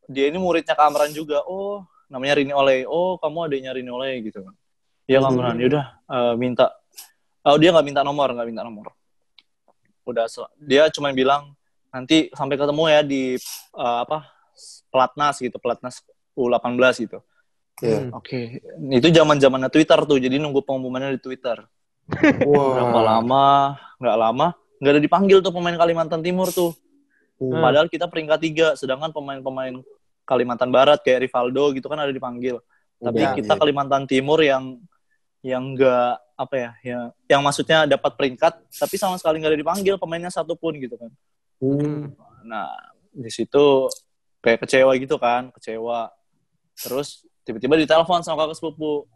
dia ini muridnya Kak Amran juga. Oh, namanya Rini Ole. Oh, kamu adiknya Rini Ole gitu kan. Iya Hmm. kameran, yaudah eh, minta. Oh dia nggak minta nomor, nggak minta nomor. Udah, sel- dia cuma bilang nanti sampai ketemu ya di eh, apa pelatnas gitu, pelatnas U18 gitu. Iya. Hmm. Oke, itu zaman zamannya Twitter tuh, jadi nunggu pengumumannya di Twitter. Berapa Wah. lama, nggak lama, nggak ada dipanggil tuh pemain Kalimantan Timur tuh. Hmm. Padahal kita peringkat tiga, sedangkan pemain-pemain Kalimantan Barat kayak Rivaldo gitu kan ada dipanggil. Tapi Udah, kita iya. Kalimantan Timur yang yang enggak apa ya, ya yang maksudnya dapat peringkat tapi sama sekali nggak ada dipanggil pemainnya satu pun gitu kan. Hmm. Nah, di situ kayak kecewa gitu kan, kecewa. Terus tiba-tiba ditelepon sama kakak sepupu.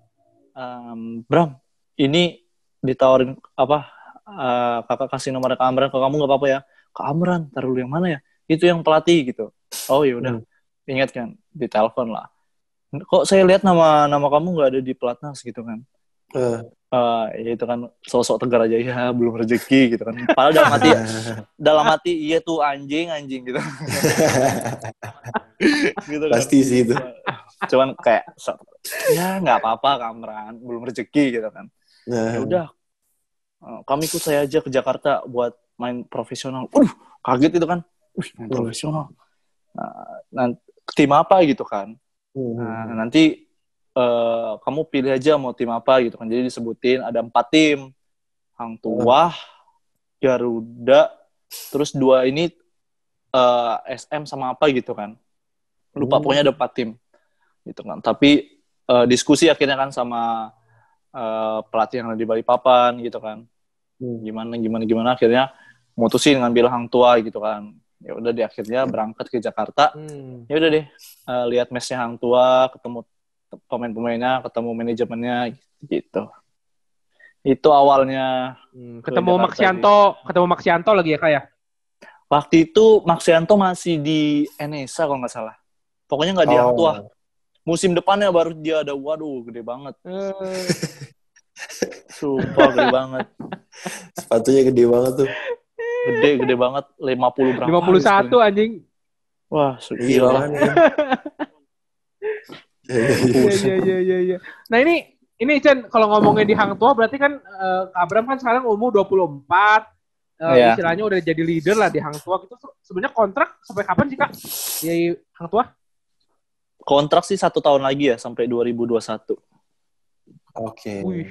Ehm, Bram, ini ditawarin apa? Eh, kakak kasih nomor ke Amran, ke kamu nggak apa-apa ya? Ke Amran, taruh dulu yang mana ya? Itu yang pelatih gitu. Oh ya udah, ingat kan, ditelepon lah. Kok saya lihat nama nama kamu nggak ada di pelatnas gitu kan? Eh. Eh, ya itu kan sosok tegar aja ya *laughs* belum rezeki gitu kan. Padahal dalam hati *laughs* dalam hati iya tuh anjing anjing gitu. *laughs* gitu kan. Pasti sih itu. Cuman kayak ya nggak apa-apa Kamran, belum rezeki gitu kan. Nah, Ya udah. Eh, Kami ikut saya aja ke Jakarta buat main profesional. Uh, kaget itu kan. Uh, main Hmm. profesional. Nah, nanti tim apa gitu kan. hmm. Nah, nanti eh, kamu pilih aja mau tim apa gitu kan. Jadi disebutin ada empat tim. Hang Tuah, Garuda, terus dua ini eh, SM sama apa gitu kan. Lupa Hmm. pokoknya ada empat tim. Gitu kan. Tapi eh, diskusi akhirnya kan sama eh, pelatih yang ada di Balikpapan gitu kan. Hmm. Gimana gimana gimana akhirnya mutusin ngambil Hang Tua gitu kan. Ya udah di akhirnya berangkat ke Jakarta Hmm. ya udah deh eh, lihat mesnya hang tua ketemu pemain-pemainnya ketemu manajemennya gitu itu awalnya Hmm, Ke Ketemu Maxianto, ketemu Maxianto lagi ya kak ya? waktu itu Maxianto masih di Enesa kalau nggak salah pokoknya nggak di hang tua Oh. musim depannya baru dia ada waduh gede banget Eh, *laughs* sumpah gede banget Sepatunya gede banget tuh. gede gede banget 50 berapa 51 anjing. wah gila. Iya, *laughs* iya, iya. Iya iya iya iya iya. Nah ini ini Chen kalau ngomongin di Hang Tua berarti kan eh, Kak Abram kan sekarang umur 24. Eh, Iya. istilahnya udah jadi leader lah di Hang Tua gitu. Sebenarnya kontrak sampai kapan sih Kak? Di Hang Tua? kontrak sih satu tahun lagi ya sampai 2021 Oke. Wih.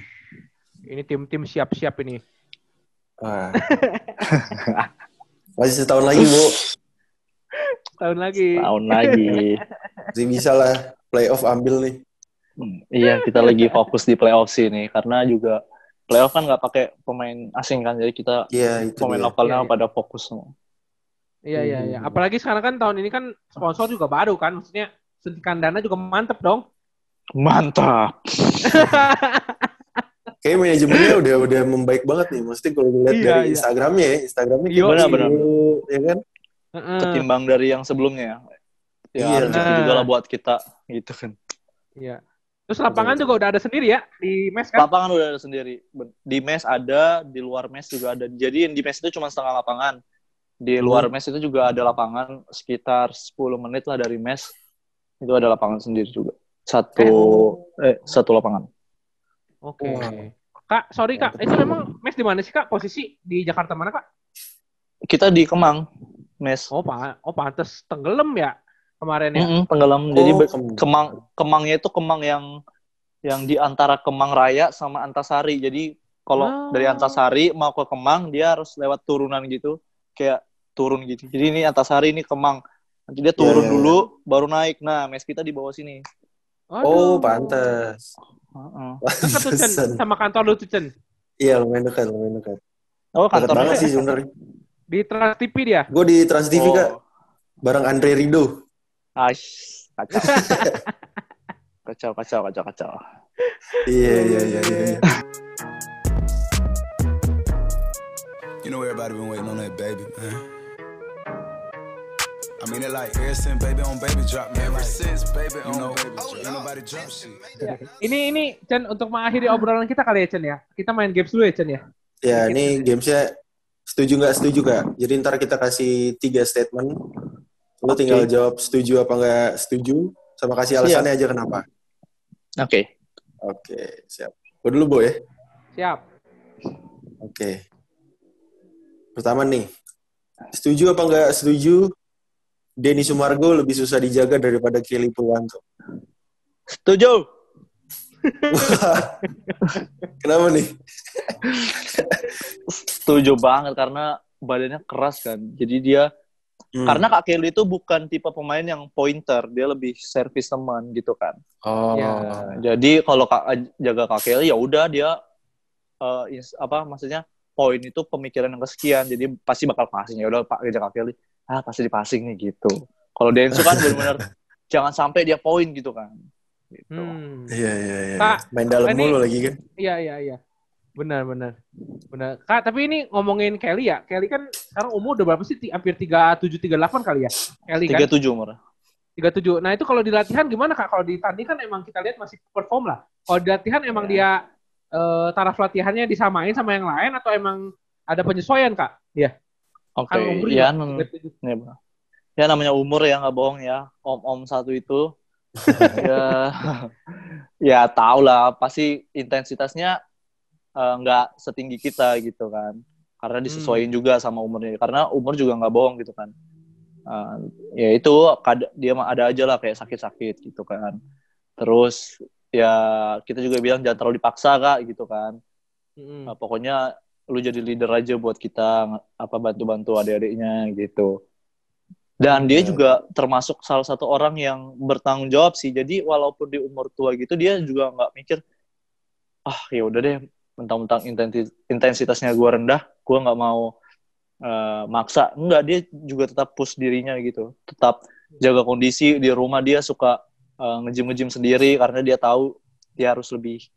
Ini tim-tim siap-siap ini. Wah. *laughs* Masih setahun lagi, Bu. Tahun lagi. tahun lagi Masih bisa lah playoff ambil nih. Hmm, iya, kita lagi fokus di playoff sih nih, karena juga playoff kan nggak pakai pemain asing kan, jadi kita itu pemain dia. lokalnya Iya, iya. pada fokus semua. Iya iya iya. Hmm. Apalagi sekarang kan tahun ini kan sponsor juga baru kan. Maksudnya suntikan dana juga mantep dong. Mantap. *laughs* Kayak manajemennya udah udah membaik banget nih. Maksudnya kalau dilihat Iya, dari iya. Instagramnya ya, Instagramnya Iya, benar-benar. ya kan? Ketimbang dari yang sebelumnya ya. Ya, Iya. rezeki juga lah buat kita, gitu kan. Iya. Terus lapangan juga udah ada sendiri ya di mes kan? Lapangan udah ada sendiri. Di mes ada, di luar mes juga ada. Jadi yang di mes itu cuma setengah lapangan. Di luar mes itu juga ada lapangan sekitar 10 menit lah dari mes. Itu ada lapangan sendiri juga. Satu eh satu lapangan. Oke. Wah. Kak, sorry kak, itu memang mes di mana sih kak? Posisi di Jakarta mana kak? Kita di Kemang, mes. Oh, pa oh pantes tenggelam ya kemarin ya. Mm-mm, tenggelam. Jadi Oh, be- Kemang. Kemang Kemangnya itu Kemang yang yang di antara Kemang Raya sama Antasari. Jadi kalau Ah. dari Antasari mau ke Kemang dia harus lewat turunan gitu, kayak turun gitu. Jadi ini Antasari ini Kemang. Nanti dia turun Ya, ya, ya. dulu baru naik. Nah, mes kita di bawah sini. Oh, Aduh. pantas. Heeh. Dekat tuh Cen, Pantesan. sama kantor lu tuh Cen. Iya, lumayan dekat, lumayan dekat. Oh, kantornya banget sih sebenarnya. Di Trans TV dia. Gue di Trans TV, Oh. Kak. Bareng Andre Rido. Aish, kacau. *laughs* kacau, kacau, kacau, kacau. Iya, iya, iya, iya. You know everybody been waiting on that baby, man. I mean it like ever since baby on baby drop, man. Ever since baby on know, baby drop. Ain't nobody drop shit. Ini ini Cen untuk mengakhiri obrolan kita kali ya Cen ya. Kita main games dulu ya Cen ya. Ya, ini gamesnya setuju nggak setuju, Kak? Jadi ntar kita kasih tiga statement. Lo tinggal jawab setuju apa nggak setuju, sama kasih alasannya aja kenapa. Oke. Oke, siap. Gue dulu, Bo ya. Siap. Oke. Pertama nih, setuju apa nggak setuju Denny Sumargo lebih susah dijaga daripada Kelly Purwanto? Setuju. *laughs* Kenapa nih? Setuju banget karena badannya keras kan. Jadi dia Hmm. karena Kak Kelly itu bukan tipe pemain yang pointer, dia lebih servis teman gitu kan. oh, Ya. Jadi kalau Kak jaga Kak Kelly ya udah dia eh, is- apa maksudnya poin itu pemikiran yang kesekian. Jadi pasti bakal passing ya udah Pak jaga Kak Kelly. Ah pasti di passing nih gitu. Kalau Densu kan benar-benar *laughs* jangan sampai dia poin gitu kan. Gitu. Hmm. Iya iya iya. Kak, Main dalam ini- mulu lagi kan? Iya iya iya. Benar benar. Benar. Kak, tapi ini ngomongin Kelly ya. Kelly kan sekarang umur udah berapa sih? Hampir 37 38 kali ya. Kelly kan. 37 umur. 37. Nah, itu kalau di latihan gimana Kak? Kalau di tanding kan emang kita lihat masih perform lah. Kalau di latihan emang dia eh, taraf latihannya disamain sama yang lain atau emang ada penyesuaian Kak? Iya. Oke, Kan umur ya, juga nem- 37. ya, ya namanya umur ya nggak bohong ya. Om-om satu itu *laughs* ya ya tau lah pasti intensitasnya eh, nggak setinggi kita gitu kan. Karena disesuaikan juga sama umurnya. Karena umur juga nggak bohong gitu kan. Eh, ya itu kad- dia mah ada aja lah kayak sakit-sakit gitu kan. Terus ya kita juga bilang jangan terlalu dipaksa kak gitu kan. Mm-mm. Nah, pokoknya lu jadi leader aja buat kita apa bantu-bantu adik-adiknya gitu. Dan dia Iya. juga termasuk salah satu orang yang bertanggung jawab sih. Jadi walaupun di umur tua gitu dia juga nggak mikir ah ya udah deh mentang-mentang intensi- intensitasnya gua rendah, gua nggak mau eh, maksa. Enggak, dia juga tetap push dirinya gitu. Tetap jaga kondisi di rumah dia suka eh, nge-gym-nge-gym sendiri karena dia tahu dia harus lebih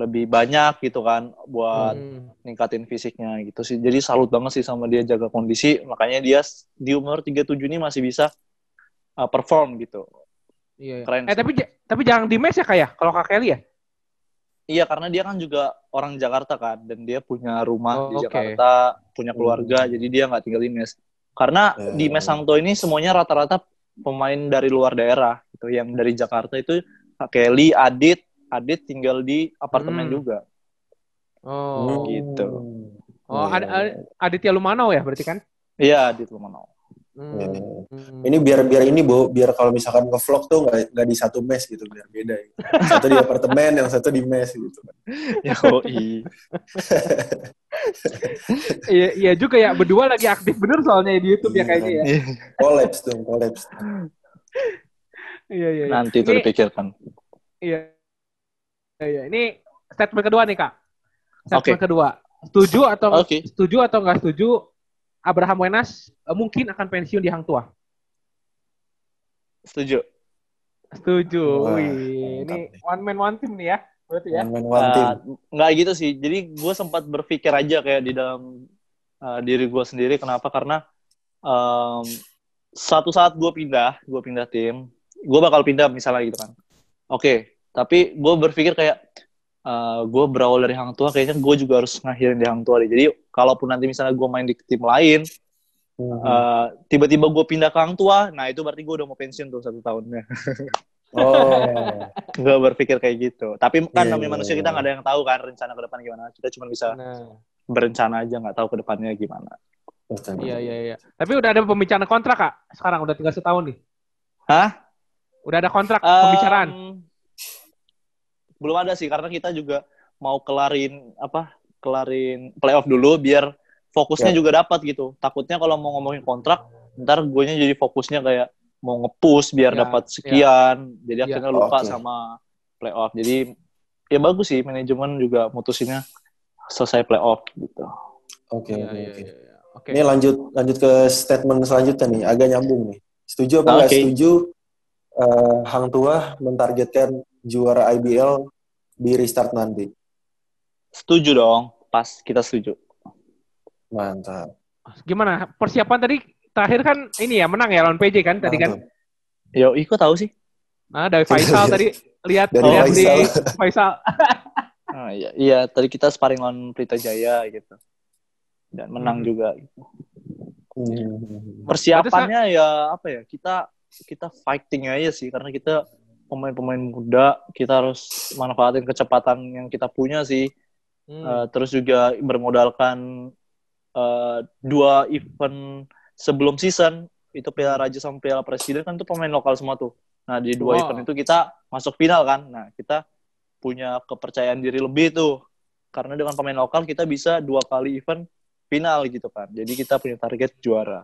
lebih banyak gitu kan buat Hmm. ningkatin fisiknya gitu sih. Jadi salut banget sih sama dia jaga kondisi. Makanya dia di umur 37 ini masih bisa uh, perform gitu. Iya. iya. Keren Eh sih. tapi tapi jangan di mes ya Kak ya? Kalau Kak Kelly ya? Iya karena dia kan juga orang Jakarta kan dan dia punya rumah Oh, di oke. Jakarta, punya keluarga, jadi dia nggak tinggal di mes. Karena Hmm. di mes Hangto ini semuanya rata-rata pemain dari luar daerah gitu. Yang dari Jakarta itu Kak Kelly, Adit, Adit tinggal di apartemen Hmm. juga. Oh. gitu. Oh, Iya, ada, ada- Aditya Lumanau ya berarti kan? Iya Adit Lumanau. Hmm. Iya. Hmm. Ini biar biar ini bu, biar kalau misalkan nge-vlog tuh nggak nggak di satu mes gitu, biar beda. Gitu. Satu di apartemen, yang satu di mes gitu. Yoi. *laughs* Iya, iya juga ya. Berdua lagi aktif bener soalnya di YouTube ya kayaknya ya. Kolaps tuh, kolaps. Iya, iya. iya. Nanti itu dipikirkan. Iya. Iya, iya. Ini statement kedua nih, Kak. Statement Oke. kedua. Setuju atau Oke. setuju atau nggak setuju Abraham Wenas eh, mungkin akan pensiun di Hang Tua? Setuju. Setuju. Wah, Wih, ini nih. one man one team nih ya. Berarti ya. One man one team. Uh, nggak gitu sih. Jadi gue sempat berpikir aja kayak di dalam uh, diri gue sendiri. Kenapa? Karena um, satu saat gue pindah, gue pindah tim, gue bakal pindah misalnya gitu kan. Oke, tapi gue berpikir kayak uh, gue berawal dari Hang Tua, kayaknya gue juga harus ngakhirin di Hang Tua deh. Jadi kalaupun nanti misalnya gue main di tim lain, Hmm. uh, tiba-tiba gue pindah ke Hang Tua, nah itu berarti gue udah mau pensiun tuh satu tahunnya. *laughs* Oh, gue berpikir kayak gitu. Tapi kan Iya, namanya iya, manusia iya. kita nggak ada yang tahu kan rencana ke depan gimana. Kita cuma bisa Nah, berencana aja nggak tahu ke depannya gimana. iya iya iya. Tapi udah ada pembicaraan kontrak, Kak. Sekarang udah tinggal setahun nih. Hah? Udah ada kontrak Em, pembicaraan. Belum ada sih karena kita juga mau kelarin apa? Kelarin playoff dulu biar fokusnya Ya. juga dapat gitu. Takutnya kalau mau ngomongin kontrak, ntar gue jadi fokusnya kayak mau nge-push biar Ya, dapat sekian. Jadi Ya. akhirnya lupa Oke. sama playoff. Jadi ya bagus sih manajemen juga mutusinnya selesai playoff gitu. Oke, oke, iya oke. Oke. Ini lanjut lanjut ke statement selanjutnya nih, agak nyambung nih. Setuju apa nggak Oke. setuju eh, Hang Tua mentargetkan juara IBL di restart nanti? Setuju dong, pas kita setuju. Mantap. Gimana? Persiapan tadi terakhir kan ini ya menang ya lawan PJ kan tadi kan? Mantap. Yo, Iko tahu sih. Nah, dari Faisal tadi lihat Dari lihat di Faisal. Faisal. *laughs* Ah, iya, iya, tadi kita sparring lawan Pelita Jaya gitu. Dan menang Hmm. juga. Hmm. Persiapannya ya apa ya? Kita kita fighting aja sih karena kita pemain-pemain muda, kita harus manfaatin kecepatan yang kita punya sih. Hmm. Eh, terus juga bermodalkan eh, dua event sebelum season itu Piala Raja sama Piala Presiden kan itu pemain lokal semua tuh. Nah di dua Wow. event itu kita masuk final kan. Nah kita punya kepercayaan diri lebih tuh karena dengan pemain lokal kita bisa dua kali event final gitu kan. Jadi kita punya target juara.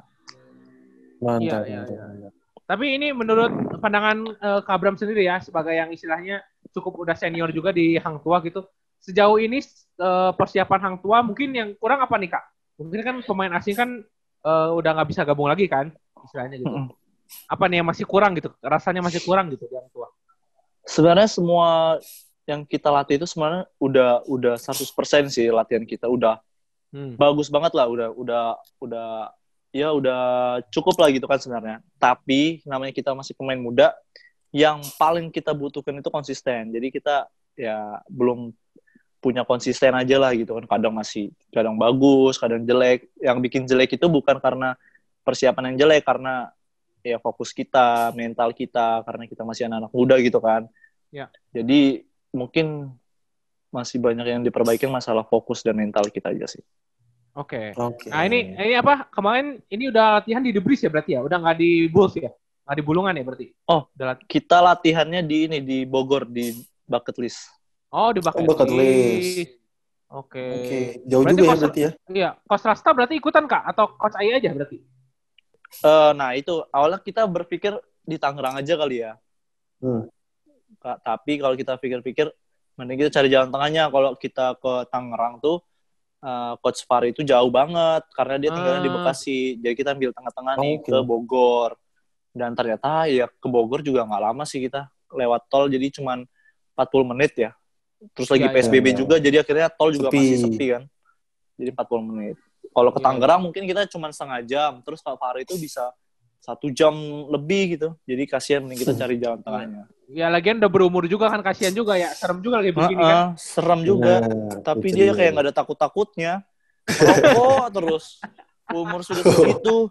Mantap. Iya, mantap, iya. Tapi ini menurut pandangan eh, Kak Abram sendiri ya, sebagai yang istilahnya cukup udah senior juga di Hang Tua gitu. Sejauh ini eh, persiapan Hang Tua mungkin yang kurang apa nih Kak? Mungkin kan pemain asing kan eh, udah nggak bisa gabung lagi kan, istilahnya gitu. Apa nih yang masih kurang gitu? Rasanya masih kurang gitu di Hang Tua. Sebenarnya semua yang kita latih itu sebenarnya udah udah 100% sih latihan kita udah Hmm. bagus banget lah udah udah udah ya udah cukup lah gitu kan sebenarnya. Tapi namanya kita masih pemain muda yang paling kita butuhkan itu konsisten. Jadi kita ya belum punya konsisten aja lah gitu kan. Kadang masih kadang bagus kadang jelek. Yang bikin jelek itu bukan karena persiapan yang jelek karena ya fokus kita mental kita karena kita masih anak-anak muda gitu kan. Ya. jadi mungkin masih banyak yang diperbaiki masalah fokus dan mental kita aja sih Oke. Oke. Nah ini ini apa? Kemarin ini udah latihan di Breeze ya berarti ya? Udah nggak di Bulls ya? Nggak di Bulungan ya berarti? Oh. Udah lat- kita latihannya di ini di Bogor di bucket list. oh di bucket, bucket list. list. Oke. Oke. Jauh Berarti juga ya berarti ya. Iya, Coach Rasta berarti ikutan Kak? Atau Coach Ai aja berarti? Eh, nah itu awalnya kita berpikir di Tangerang aja kali ya. Hmm. Kak, tapi kalau kita pikir-pikir, mending kita cari jalan tengahnya. Kalau kita ke Tangerang tuh, eh, Coach Fari itu jauh banget karena dia tinggalnya di Ah. Bekasi. Jadi kita ambil tengah-tengah nih Oke. ke Bogor. Dan ternyata ya ke Bogor juga nggak lama sih kita lewat tol. Jadi cuman 40 menit ya. Terus lagi Iya, iya, PSBB iya. juga, jadi akhirnya tol juga Sepi. masih sepi kan. Jadi 40 menit. Kalau ke Iya, Tangerang mungkin kita cuma setengah jam. Terus kalau Fari itu bisa satu jam lebih gitu. Jadi kasihan mending kita cari jalan tengahnya. Ya lagian udah berumur juga kan kasihan juga ya. Serem juga lagi begini kan. Heeh, serem juga. Nah, Tapi dia kayak nggak ada takut-takutnya. Ngerokok *laughs* terus. Umur sudah segitu.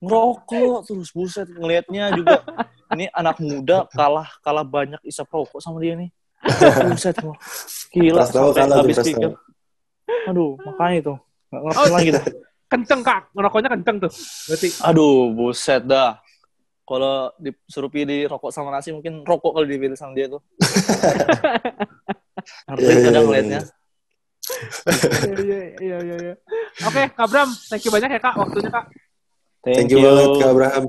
Ngerokok terus. Buset, ngelihatnya juga. Ini anak muda kalah kalah banyak isap rokok sama dia nih. Buset, gua. gila. Sampai habis pikir. Aduh, makanya itu. Nggak ngerti Oh, lagi dah. Kenceng Kak, ngerokoknya kenceng tuh. Berarti Aduh, buset dah. Kalau disuruh pilih rokok sama nasi, mungkin rokok kalau dipilih sama dia tuh. *laughs* Ngerti Iya, iya, kadang iya, ngeliatnya. iya iya iya iya. Oke, Kak Bram, thank you banyak ya Kak waktunya Kak. Thank you banget Kak Abraham.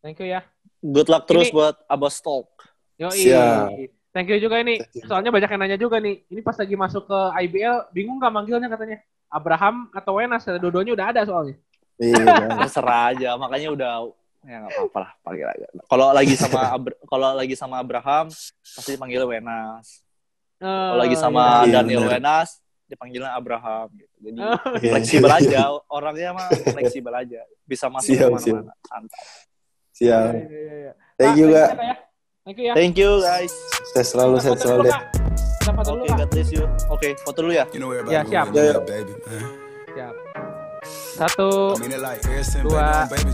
Thank you ya. Good luck terus Ini- buat Abbas Talk. Yo, Siap. Thank you juga ini. Soalnya banyak yang nanya juga nih. Ini pas lagi masuk ke IBL, bingung gak manggilnya katanya? Abraham atau Wenas? Dua-duanya udah ada soalnya. Iya. *laughs* Terserah aja, makanya udah ya nggak apa-apa lah panggil aja. Kalau lagi sama Abra- kalau lagi sama Abraham pasti dipanggil Wenas. Kalau lagi sama iya, Daniel benar. Wenas dipanggilnya Abraham gitu. Jadi Oh, Iya. fleksibel aja, orangnya mah fleksibel aja. Bisa masuk Siap, ke mana-mana. Santai. Siap. iya, iya, iya. Thank you Kak. Ya. Thank you ya. Thank you guys. Saya selalu foto selalu Oke, Kak. God bless you. Oke, foto dulu ya. You know yeah, siap. baby. Man. Siap. Satu, Dua. baby